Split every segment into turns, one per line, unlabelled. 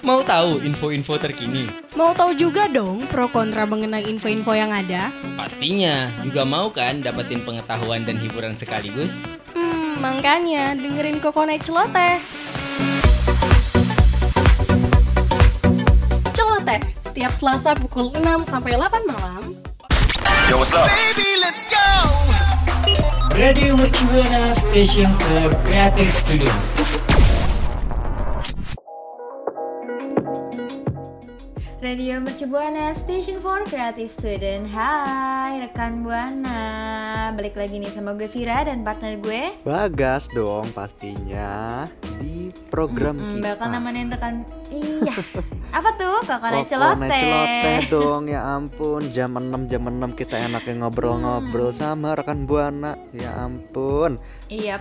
Mau tahu info-info terkini?
Mau tahu juga dong pro kontra mengenai info-info yang ada?
Pastinya. Juga mau kan dapetin pengetahuan dan hiburan sekaligus?
Hmm, makanya dengerin Kokonet Celoteh. Celoteh, setiap Selasa pukul 6 sampai 8 malam.
Yo, what's up?
Radio Mercubuana Station for Creative Studio.
Radio Mercu Buana Station for Creative Student. Hai rekan Buana. Balik lagi nih sama gue Vira dan partner gue.
Bagas dong pastinya di program
Hmm,
kita.
Bakal nemenin rekan Iya. Apa tuh? Kokonet celoteh
celoteh dong ya ampun. Jam 6 jam 6 kita enaknya ngobrol-ngobrol
Hmm.
sama rekan buana. Ya ampun.
Iya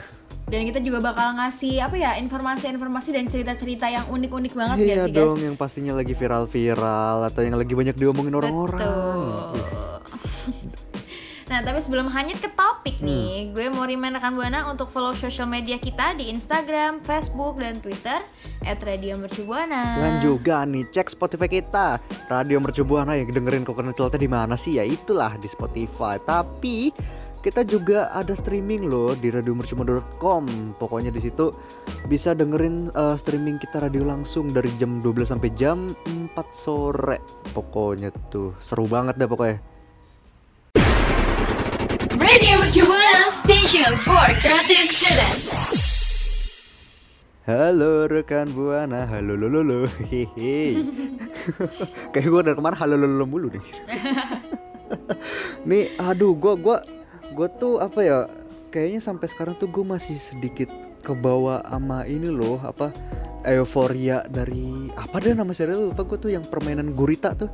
dan kita juga bakal ngasih apa ya informasi-informasi dan cerita-cerita yang unik-unik banget
iya
gak sih guys?
dong yang pastinya lagi viral-viral atau yang lagi banyak diomongin orang-orang.
Nah, tapi sebelum hanyut ke topik
Hmm.
nih, gue mau remind rekan Buana untuk follow social media kita di Instagram, Facebook, dan Twitter @radiomercubuana.
Dan juga nih cek Spotify kita Radio Mercu Buana yang dengerin Kokonet Celoteh di mana sih ya itulah di Spotify Tapi kita juga ada streaming loh di radiomercubuana.com Pokoknya di situ bisa dengerin eh, streaming kita radio langsung dari jam 12 sampai jam 4 sore Pokoknya tuh seru banget dah pokoknya
Radio Mercubuana Station for Creative Students.
Halo rekan Buana, halo lo lo lo, hehe. Kayak gue dari kemarin halo lo lo mulu nih. nih, aduh, gue gua gua tuh apa ya? Kayaknya sampai sekarang tuh gue masih sedikit kebawa sama ini loh, apa euforia dari apa deh nama serial lupa gue tuh yang permainan gurita tuh.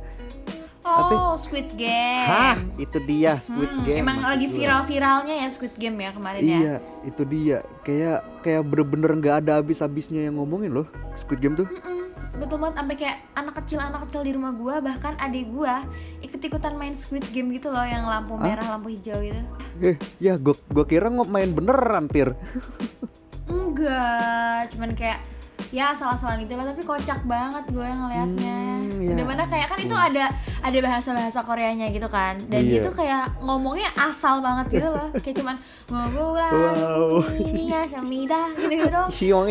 Oh, Squid Game.
Hah, itu dia Squid
Hmm,
Game.
Emang lagi viral-viralnya ya Squid Game ya kemarin ya.
Iya, itu dia. Kayak kayak bener-bener nggak ada habis-habisnya yang ngomongin loh Squid Game tuh.
Mm-mm, betul banget sampai kayak anak kecil anak kecil di rumah gua bahkan adik gua ikut-ikutan main Squid Game gitu loh yang lampu merah lampu hijau gitu.
Eh, ya gua gua kira ngop main beneran, Pir.
Enggak, cuman kayak ya asal-asalan gitu lah tapi kocak banget gue yang ngelihatnya.
Hmm, ya
Di mana kayak kan itu ada ada bahasa-bahasa Koreanya gitu kan dan
Iya.
tuh kayak ngomongnya asal banget gitu loh kayak cuman ngomong
Wow.
ini ya samida gitu gitu dong.
Siong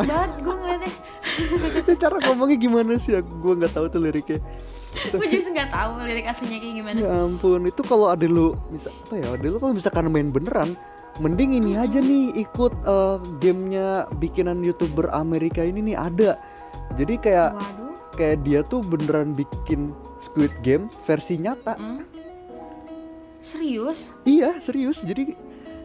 banget gue ngeliatnya
Itu cara ngomongnya gimana sih? Gua nggak tahu tuh liriknya.
gue justru nggak tahu lirik aslinya kayak gimana
Ya ampun, itu kalau ada lu bisa apa ya? Ada lu kalau misalkan main beneran, mending ini aja nih ikut eh, gamenya bikinan youtuber Amerika ini nih ada. Jadi kayak
waduh
kayak dia tuh beneran bikin Squid Game versi nyata.
hmm? serius
Iya serius jadi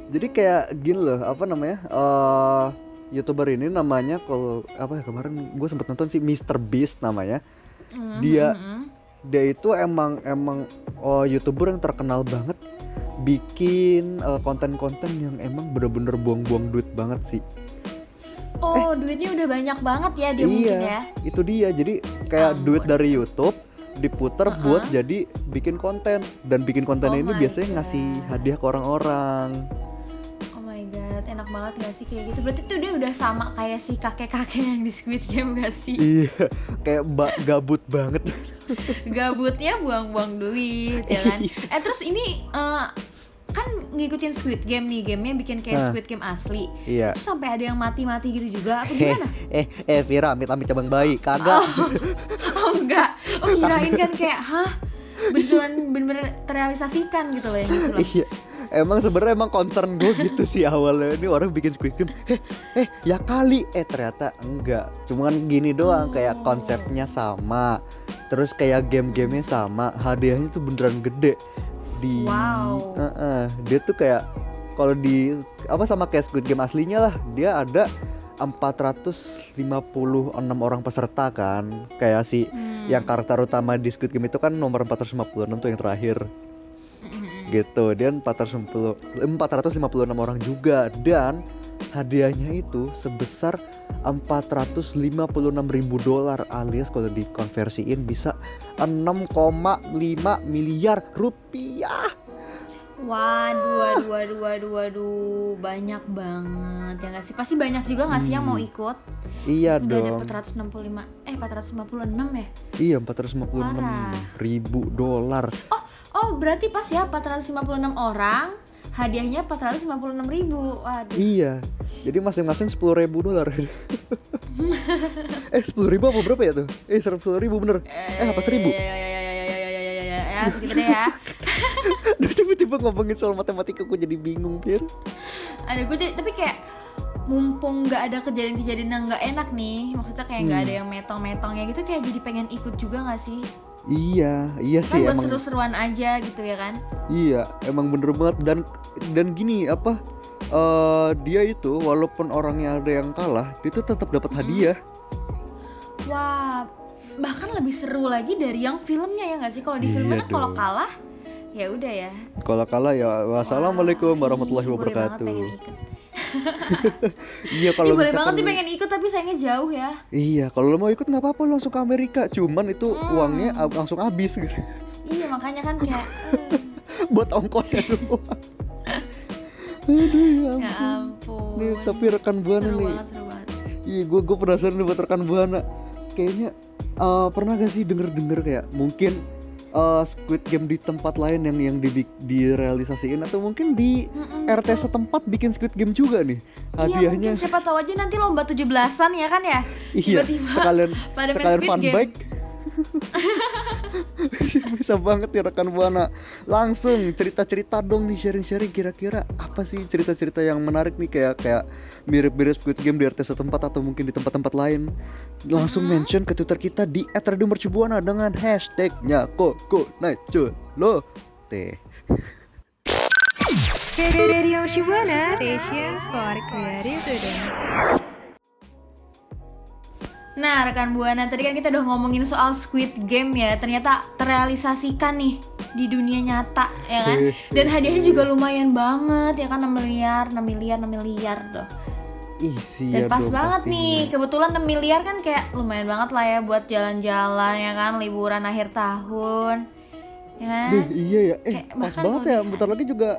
jadi kayak gini loh apa namanya eh youtuber ini namanya kalau apa ya kemarin gue sempet nonton sih Mr Beast namanya
Mhm,
Dia-
mhm.
dia itu emang emang oh, youtuber yang terkenal banget bikin eh, konten-konten yang emang bener-bener buang-buang duit banget sih
oh duitnya udah banyak banget ya dia mungkin ya
itu dia jadi kayak
Ampun.
duit dari YouTube diputer
Uh-uh.
buat jadi bikin konten dan bikin konten
Oh
ini biasanya ngasih
God.
hadiah ke orang-orang
Oh my god, enak banget gak sih kayak gitu? Berarti tuh dia udah sama kayak si kakek-kakek yang di Squid Game gak sih?
iya kayak ba- gabut banget
Gabutnya buang-buang duit ya kan? Eh terus ini eh, kan ngikutin Squid Game nih, gamenya bikin kayak
Nah.
Squid Game asli.
iya
Terus sampai ada yang mati-mati gitu juga? Apa
eh
gimana?
eh eh Vira amit amit cabang bayi kagak
Oh enggak, oh kirain kan kayak hah? Beneran bener-bener terrealisasikan gitu loh yang gitu loh.
iya emang sebenarnya emang concern gue gitu sih awalnya ini orang bikin Squid Game eh eh ya kali eh ternyata enggak cuman gini doang kayak konsepnya sama terus kayak game-gamenya sama hadiahnya tuh beneran gede di
Wow.
Heeh, dia tuh kayak kalau di apa sama kayak Squid Game aslinya lah dia ada 456 orang peserta kan kayak si
Hmm.
yang karakter utama di Squid Game itu kan nomor 456 tuh yang terakhir
Mm-mm.
gitu dan 450 456 orang juga dan hadiahnya itu sebesar 456 ribu dolar alias kalau dikonversiin bisa 6,5 miliar rupiah
Waduh, waduh, waduh, waduh, waduh, banyak banget ya nggak sih? Pasti banyak juga nggak sih yang mau
Hmm.
ikut?
iya
Udah
dong
dapet 165, eh 456 ya
Iya 456
Parah.
ribu dolar.
oh oh berarti pas ya 456 orang hadiahnya 456 ribu. Waduh.
iya. Jadi masing-masing 10 ribu dolar. Eh 10 ribu apa berapa ya tuh? Eh 10 ribu bener. Eh apa seribu?
Ya segitu ya
ya tiba-tiba ngomongin soal matematika gue jadi bingung pir
ada gue tapi kayak mumpung nggak ada kejadian-kejadian yang nggak enak nih maksudnya kayak nggak
hmm.
ada yang metong-metongnya gitu kayak jadi pengen ikut juga nggak sih?
Iya, iya
kan
sih
buat
emang.
seru-seruan aja gitu ya kan
Iya, emang bener banget dan dan gini apa? eh dia itu walaupun orangnya ada yang kalah, dia tuh tetap dapat hadiah.
wah bahkan lebih seru lagi dari yang filmnya ya nggak sih kalau di
Iya
filmnya kan kalau kalah ya udah ya
Kalau kalah ya wassalamualaikum
Wah,
warahmatullahi
banget
wabarakatuh. Iya kalau
boleh banget sih pengen ikut tapi sayangnya jauh ya
Iya, kalau lo mau ikut nggak apa-apa langsung ke Amerika. Cuman itu
Hmm.
uangnya ab- langsung habis gitu.
iya makanya kan kayak
Buat ongkosnya doang. Aduh ya.
ya
ampun. Nih,
ampun
tapi rekan buana
seru
nih.
banget seru banget
Iya, gue gue penasaran nih buat rekan buana. Kayaknya eh, pernah gak sih denger-denger kayak mungkin eh, Squid Game di tempat lain yang yang di, direalisasiin atau mungkin di
Mm-mm.
RT setempat bikin Squid Game juga nih
Iya
hadiahnya.
mungkin siapa tahu aja nanti lomba 17-an ya kan ya
Iya,
Tiba-tiba
sekalian
pada
sekalian fun
Game.
bike. Bisa banget ya rekan buana. Langsung cerita-cerita dong nih sharing-sharing kira-kira apa sih cerita-cerita yang menarik nih kayak kayak mirip-mirip Squid Game di RT setempat atau mungkin di tempat-tempat lain. Langsung mention ke Twitter kita di @radiomercubuana dengan hashtagnya koko nacho lo teh.
Radio Shibuana Station for Creative Student.
Nah rekan Buana tadi kan kita udah ngomongin soal Squid Game ya Ternyata terrealisasikan nih di dunia nyata ya kan Dan hadiahnya juga lumayan banget ya kan 6 miliar, 6 miliar, 6 miliar tuh
Isi
Dan pas banget nih, kebetulan 6 miliar kan kayak lumayan banget lah ya buat jalan-jalan ya kan, liburan akhir tahun. Ya kan?
Duh, iya ya. Eh,
Kayak
pas banget ya. Bentar lagi juga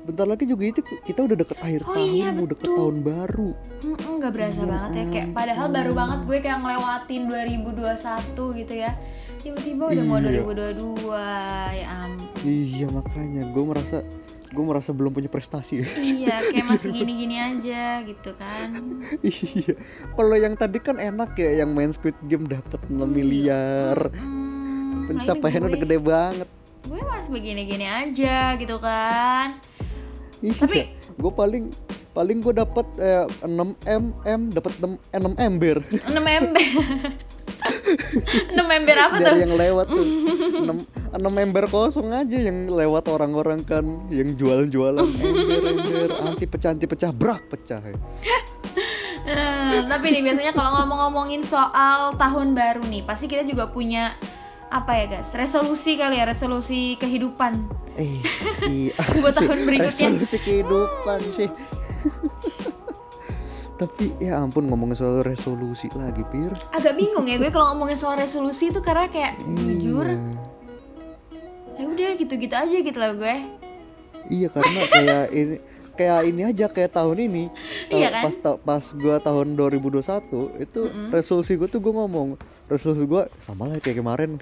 bentar lagi juga itu kita udah deket akhir
Oh
tahun,
iya,
mau deket
betul.
tahun baru.
Mm-mm, gak berasa
Iya
banget ya kayak padahal baru banget gue kayak ngelewatin 2021 gitu ya. Tiba-tiba udah mau
Iya.
2022. Ya ampun.
Iya makanya gue merasa gue merasa belum punya prestasi.
Iya, kayak masih gini-gini aja gitu kan.
iya. Kalau yang tadi kan enak ya yang main Squid Game dapat 6 miliar.
Mm, nah ini
Pencapaiannya udah gede banget.
Gue masih begini-gini aja gitu kan.
Iya.
Tapi-
gue paling paling gue dapat eh, 6 m m dapat 6, 6 ember.
6 ember. 6 ember apa tuh?
dari yang lewat tuh. 6, 6 ember kosong aja yang lewat orang-orang kan yang jualan-jualan ember ember. Anti pecah anti pecah brak pecah.
Hmm, tapi nih biasanya kalau ngomong-ngomongin soal tahun baru nih, pasti kita juga punya apa ya guys? Resolusi kali ya, resolusi kehidupan.
eh iya
Buat
sih,
tahun berikutnya.
resolusi kehidupan sih tapi ya ampun ngomongin soal resolusi lagi pir
Agak bingung ya gue kalau ngomongin soal resolusi itu karena kayak jujur
Iya.
ya udah gitu-gitu aja gitu lah gue.
Iya karena kayak ini kayak ini aja kayak tahun ini
Iya kan?
pas ta- pas gua tahun 2021 itu resolusi gua tuh gua ngomong resolusi gua sama lah kayak kemarin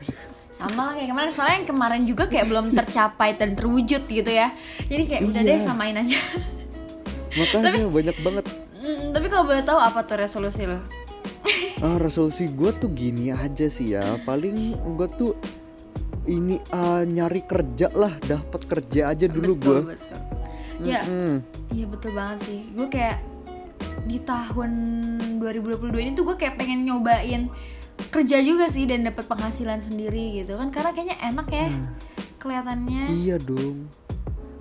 Sama lah kayak kemarin soalnya yang kemarin juga kayak belum tercapai dan terwujud gitu ya. Jadi kayak udah
Iya.
deh samain aja.
makanya banyak banget
Hmm, tapi kalau boleh tahu apa tuh resolusi lo?
ah resolusi gua tuh gini aja sih ya paling gua tuh ini ah, nyari kerja lah dapat kerja aja dulu
betul. Ya,
Mm-mm.
Iya betul banget sih. Gue kayak di tahun 2022 ini tuh gue kayak pengen nyobain kerja juga sih dan dapat penghasilan sendiri gitu kan karena kayaknya enak ya kelihatannya.
iya dong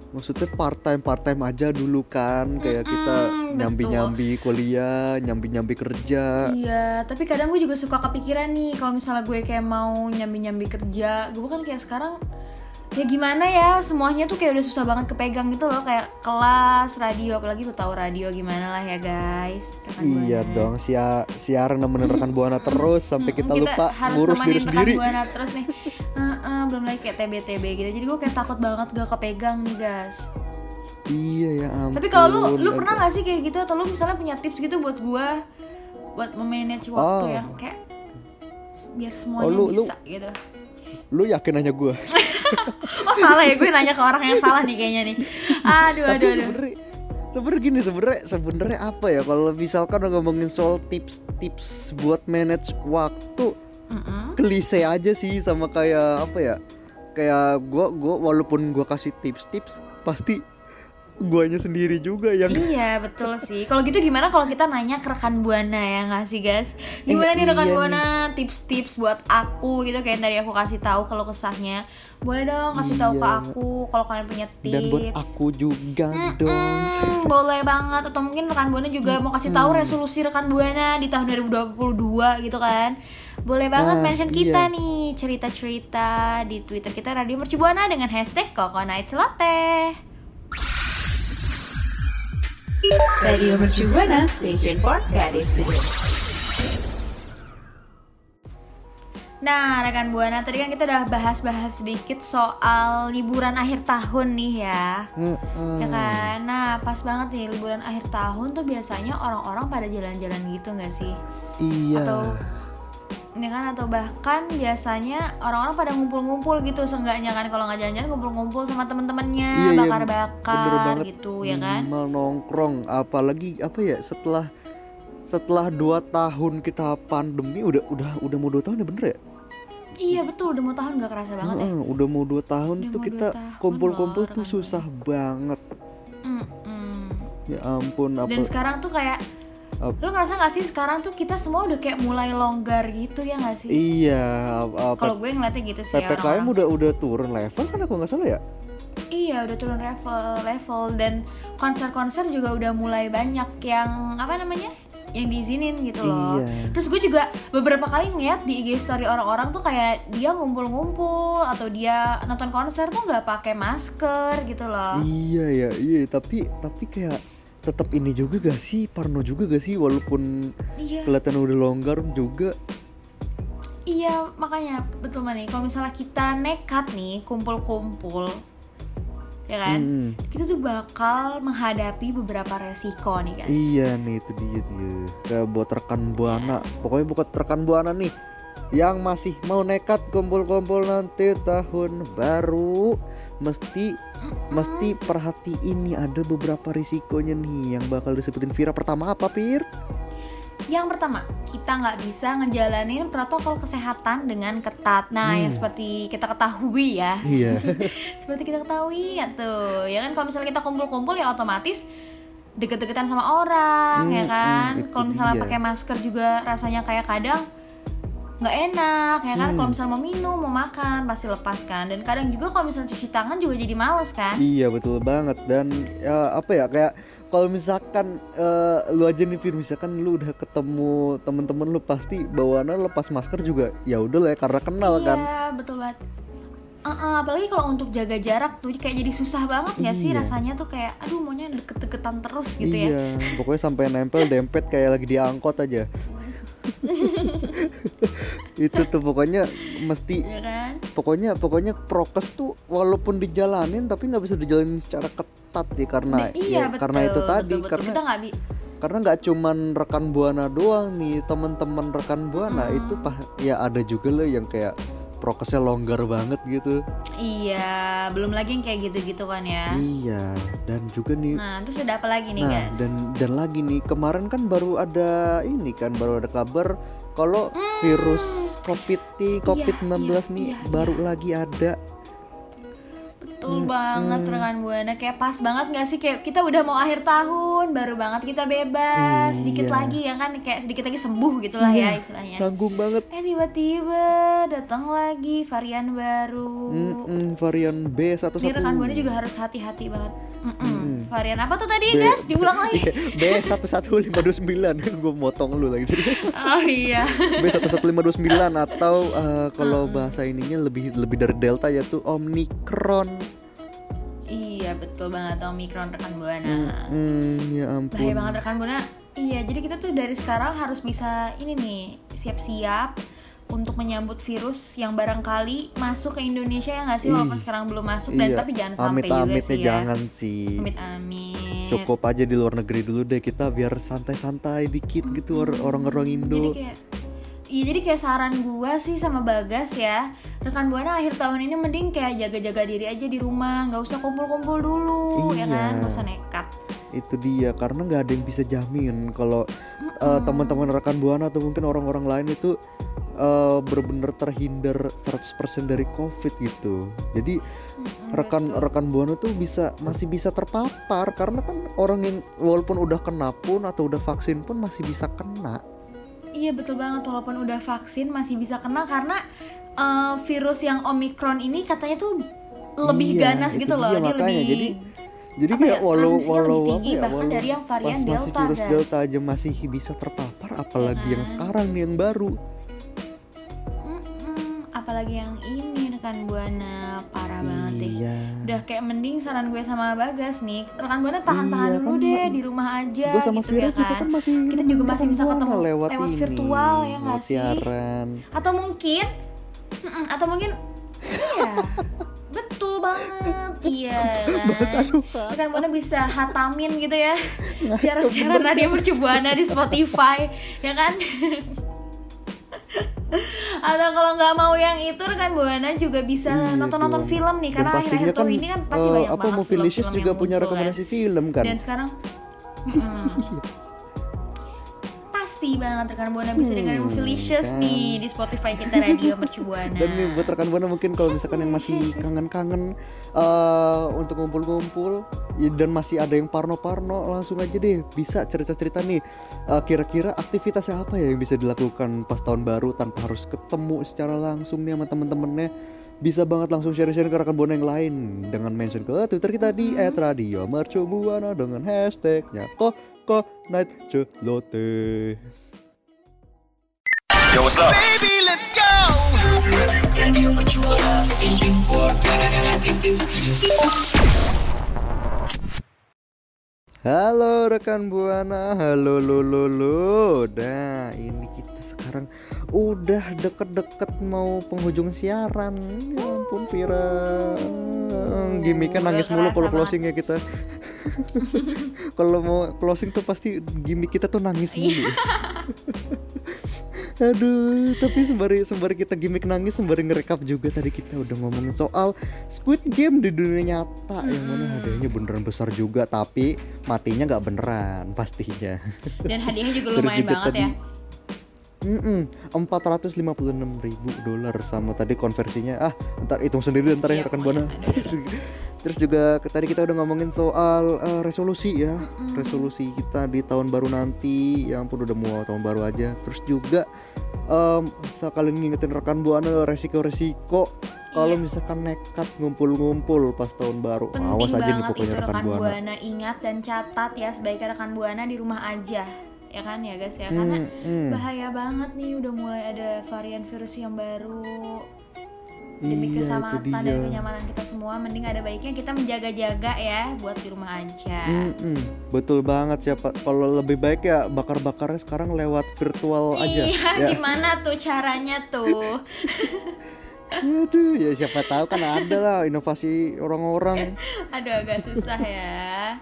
maksudnya part time part time aja dulu kan kayak kita
Mm-mm,
nyambi nyambi kuliah nyambi nyambi kerja
Iya, tapi kadang gue juga suka kepikiran nih kalau misalnya gue kayak mau nyambi-nyambi kerja, gue kan kayak sekarang ya gimana ya semuanya tuh kayak udah susah banget kepegang gitu loh kayak kelas radio apalagi lu tahu radio gimana lah ya guys rekan
Iya
Buana.
dong, sia siaran nemenin rekan buana terus sampai kita,
Mm-mm,
lupa
harus
ngurus diri
rekan
sendiri.
Buana terus nih Heeh, belum lagi kayak TB-TB gitu jadi gue kayak takut banget gak kepegang nih guys
Iya ya ampun.
tapi kalau lu lu pernah gak sih kayak gitu atau lu misalnya punya tips gitu buat gue buat memanage waktu
Oh.
yang kayak biar semuanya
Oh, lu- lu-
bisa gitu
Lu yakin nanya gue?
oh salah ya gue nanya ke orang yang salah nih kayaknya nih. Aduh
Tapi
aduh aduh.
sebenarnya sebenarnya gini sebenarnya sebenarnya apa ya? Kalau misalkan ngomongin soal tips-tips buat manage waktu
Mm-mm.
klise aja sih sama kayak apa ya? Kayak gua gua walaupun gua kasih tips-tips pasti guanya sendiri juga yang
Iya betul sih. Kalau gitu gimana kalau kita nanya ke rekan buana ya nggak sih guys? Gimana
Eh,
nih rekan
iya
buana tips-tips buat aku gitu kayak yang tadi aku kasih tahu kalau kesahnya. Boleh dong kasih tahu ke
Iya.
aku kalau kalian punya tips.
dan buat aku juga dong
Hmm, boleh banget atau mungkin rekan buana juga mau kasih tahu resolusi rekan buana di tahun 2022 gitu kan. Boleh banget
Ah,
mention
iya.
kita nih cerita-cerita di Twitter kita Radio Mercu Buana dengan hashtag Coconut Latte.
Radio Mercu Buana Station for Creative Studio.
Nah, rekan Buana, tadi kan kita udah bahas-bahas sedikit soal liburan akhir tahun nih ya.
Mm-mm.
Ya kan? Nah, pas banget nih liburan akhir tahun tuh biasanya orang-orang pada jalan-jalan gitu nggak sih?
iya
Atau ini kan atau bahkan biasanya orang-orang pada ngumpul-ngumpul gitu seenggaknya kan. Kalau nggak jalan-jalan ngumpul-ngumpul sama temen-temennya
Iya, iya,
bakar-bakar
banget.
gitu ya kan?
Minimal nongkrong apalagi apa ya setelah setelah dua tahun kita pandemi udah udah udah mau dua tahun ya bener ya?
Iya betul udah mau tahun nggak kerasa banget ya.
Heeh, udah mau dua tahun
Udah
tuh kita kumpul-kumpul tuh susah banget.
Mm-mm.
ya ampun apa
dan sekarang tuh kayak
Ap-
lu ngerasa gak sih sekarang tuh kita semua udah kayak mulai longgar gitu ya gak sih
iya apa
kalau gue ngeliatnya gitu sih ya
ppkm
orang-orang.
udah udah turun level kan aku nggak salah ya
iya udah turun level level dan konser-konser juga udah mulai banyak yang apa namanya yang diizinin gitu loh
Iya.
terus gue juga beberapa kali ngeliat di IG story orang-orang tuh kayak dia ngumpul-ngumpul atau dia nonton konser tuh nggak pakai masker gitu loh
iya ya iya tapi tapi kayak tetap ini juga gak sih parno juga gak sih walaupun
iya
kelihatan udah longgar juga
Iya, makanya betul nih. Kalau misalnya kita nekat nih kumpul-kumpul, ya kan?
Mm-mm.
Kita tuh bakal menghadapi beberapa resiko nih, guys.
Iya nih itu dia dia. Kayak buat rekan buana. Pokoknya buat rekan buana nih yang masih mau nekat kumpul-kumpul nanti tahun baru mesti mesti perhatiin nih ada beberapa risikonya nih yang bakal disebutin Vira pertama apa Pir?
Yang pertama, kita nggak bisa ngejalanin protokol kesehatan dengan ketat. Nah, yang seperti kita ketahui ya,
Iya.
seperti kita ketahui ya tuh, ya kan? Kalau misalnya kita kumpul-kumpul ya otomatis deket-deketan sama orang, ya
Hmm,
kan?
hmm,
Kalau misalnya
dia.
pakai masker juga rasanya kayak kadang nggak enak ya kan?
Hmm.
kalau misalnya mau minum mau makan pasti lepas kan? Dan kadang juga kalau misalnya cuci tangan juga jadi males kan?
Iya betul banget. Dan ya, apa ya kayak kalau misalkan eh, lu aja nih Fir misalkan lu udah ketemu temen-temen lu pasti bawaannya lepas masker juga ya udah lah ya karena kenal kan.
iya betul banget. Uh-uh, apalagi kalau untuk jaga jarak tuh kayak jadi susah banget ya sih
Iya.
rasanya tuh kayak aduh maunya deket-deketan terus gitu ya.
Iya pokoknya sampai nempel dempet kayak lagi diangkot aja itu tuh pokoknya mesti
ya kan
pokoknya pokoknya prokes tuh walaupun dijalanin tapi nggak bisa dijalanin secara ketat ya karena
Nah, iya
ya,
betul
karena itu tadi
betul, betul.
karena
kita
karena nggak cuman rekan buana doang nih teman-teman rekan buana itu pah ya ada juga loh yang kayak prokesnya longgar banget gitu.
Iya belum lagi yang kayak gitu-gitu kan ya.
Iya dan juga nih
nah terus ada apa lagi nih
nah
guys?
dan dan lagi nih kemarin kan baru ada ini kan baru ada kabar kalau virus covid nih covid 19
Hmm. iya,
nih
iya,
baru lagi ada
Betul banget rekan buana. Kayak pas banget nggak sih? Kayak kita udah mau akhir tahun baru banget kita bebas. Sedikit
Iya.
lagi ya kan? Kayak sedikit lagi sembuh gitulah ya
Iya,
istilahnya.
nanggung banget.
Eh tiba-tiba datang lagi varian baru.
Mm-mm, varian B satu
ini rekan buana juga harus hati-hati banget. Mm-mm. varian apa tuh tadi
B-
guys diulang lagi.
B satu satu lima dua sembilan. Gue motong lu lagi
oh iya.
B satu satu lima dua sembilan atau eh, kalau bahasa ininya lebih lebih dari delta yaitu omikron
iya betul banget omikron rekan buana.
Mm, ya
bahaya
ampun
banget rekan buana. Iya jadi kita tuh dari sekarang harus bisa ini nih siap-siap untuk menyambut virus yang barangkali masuk ke Indonesia ya nggak sih? Walaupun sekarang belum masuk dan
iya.
tapi jangan sampai juga
amit-amitnya
sih ya.
jangan sih.
Amit-amit.
Cukup aja di luar negeri dulu deh kita biar santai-santai dikit gitu or- orang-orang
jadi
Indo
kayak Iya jadi kayak saran gua sih sama Bagas ya Rekan Buana akhir tahun ini mending kayak jaga-jaga diri aja di rumah nggak usah kumpul-kumpul dulu ya
Iya.
kan? Nggak usah nekat.
Itu dia karena nggak ada yang bisa jamin kalau uh, teman-teman rekan buana atau mungkin orang-orang lain itu uh, benar-benar terhindar 100% dari covid gitu. Jadi rekan
betul.
rekan buana tuh bisa masih bisa terpapar karena kan orang yang walaupun udah kena pun atau udah vaksin pun masih bisa kena
Iya betul banget walaupun udah vaksin masih bisa kena karena eh, virus yang omikron ini katanya tuh lebih
Iya,
ganas
itu
gitu loh
dia
dia
makanya.
lebih
Jadi jadi
apa
kayak
ya,
walau walau
lebih
apa
tinggi
ya
bahkan
walau
dari yang varian
pas masih
Delta,
virus
guys.
delta aja masih bisa terpapar apalagi yang
kan?
sekarang nih yang baru
Mm-mm, apalagi yang ini rekan buana parah banget deh
iya.
Udah kayak mending saran gue sama Bagas nih. Rekan buana tahan-tahan
Iya,
dulu
kan,
deh di rumah aja
gue sama
gitu
Vira
ya
juga
kan.
kan masih
Kita juga masih
rekan
bisa ketemu
lewat,
lewat
ini
virtual, ya nggak sih?
siaran.
Atau mungkin atau mungkin iya. Betul banget iya kan? Rekan buana bisa hatamin gitu ya. Siaran-siaran radio mercubuana di Spotify ya kan atau kalau nggak mau yang itu rekan buana juga bisa
Iya
nonton-nonton film nih karena akhir-akhir
kan,
ini kan pasti
eh,
banyak
apa
banget
Movielicious
film-film
juga
yang
punya
kan.
rekomendasi film kan?
Dan sekarang mm, pasti banget rekan buana bisa dengerin
Hmm,
Movielicious
kan.
nih di Spotify kita radio mercubuana
dan nih buat rekan buana mungkin kalau misalkan yang masih kangen-kangen eh, untuk ngumpul-ngumpul ya, dan masih ada yang parno-parno langsung aja deh. Bisa cerita-cerita nih eh, kira-kira aktivitasnya apa ya yang bisa dilakukan pas tahun baru tanpa harus ketemu secara langsung nih sama temen-temennya? Bisa banget langsung share-share ke rekan buana yang lain dengan mention ke Twitter kita di @radiomercubuana dengan hashtagnya Koko Night Celote.
Radio Mercubuana Station for Creative Studio.
Halo rekan buana, halo lo lo lo. Nah ini kita sekarang udah deket-deket mau penghujung siaran. Ya ampun Vira, gimmicknya
udah
nangis mulu kalau closing ya kita. kalau mau closing tuh pasti gimmick kita tuh nangis mulu. Aduh, tapi sembari sembari kita gimmick nangis sembari ngerekap juga tadi kita udah ngomongin soal Squid Game di dunia nyata yang mana hadiahnya beneran besar juga tapi matinya nggak beneran pastinya.
dan hadiahnya juga lumayan
juga
banget
tadi-
ya
Mm-mm, 456 ribu dolar sama tadi konversinya. Ah ntar hitung sendiri ntar ya
Iya,
rekan buana terus juga tadi kita udah ngomongin soal eh, resolusi ya. Resolusi kita di tahun baru nanti. Ya ampun udah mau tahun baru aja. Terus juga em sekalian ngingetin rekan buana resiko-resiko kalau
Iya.
misalkan nekat ngumpul-ngumpul pas tahun baru.
Penting
awas aja nih pokoknya rekan
rekan
buana
buana ingat dan catat ya sebaiknya rekan buana di rumah aja ya kan ya guys ya. Karena
Hmm, hmm.
bahaya banget nih udah mulai ada varian virus yang baru. Demi
Iya,
keselamatan dan kenyamanan kita semua mending ada baiknya kita menjaga-jaga ya buat di rumah aja.
Mm-mm, betul banget siapa kalau lebih baik ya bakar-bakarnya sekarang lewat virtual aja.
Iya
ya.
gimana tuh caranya tuh?
Aduh ya siapa tahu kan ada lah inovasi orang-orang.
Aduh agak susah ya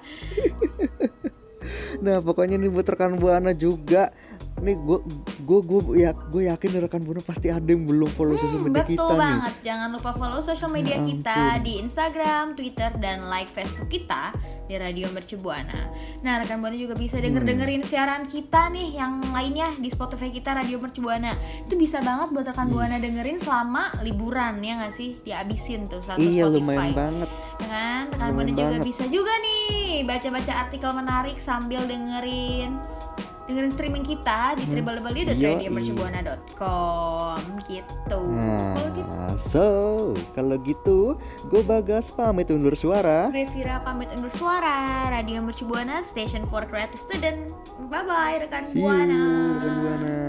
nah pokoknya nih buat rekan buana juga nih gue gue gue ya gue yakin nih rekan buana pasti ada yang belum follow sosial media
Hmm, Betul
kita nih
banget, jangan lupa follow social media
Ya
kita
ampun.
di Instagram, Twitter, dan like Facebook kita di Radio Mercu Buana. Nah, rekan Buana juga bisa
Hmm.
denger-dengerin siaran kita nih yang lainnya di Spotify kita Radio Mercu Buana. Itu bisa banget buat rekan Buana dengerin selama liburan ya nggak sih? Dihabisin tuh satu
iya
Spotify.
lumayan banget
Ya kan? Rekan Buana juga
banget.
bisa juga nih baca-baca artikel menarik sambil dengerin dengerin streaming kita di www.radiomercubuana.com gitu. Kalau gitu.
Nah so kalau gitu gue bagas pamit undur suara.
Gue Vira pamit undur suara. Radio Mercu Buana Station for Creative Student. Bye bye rekan
see you
Buana.
rekan buana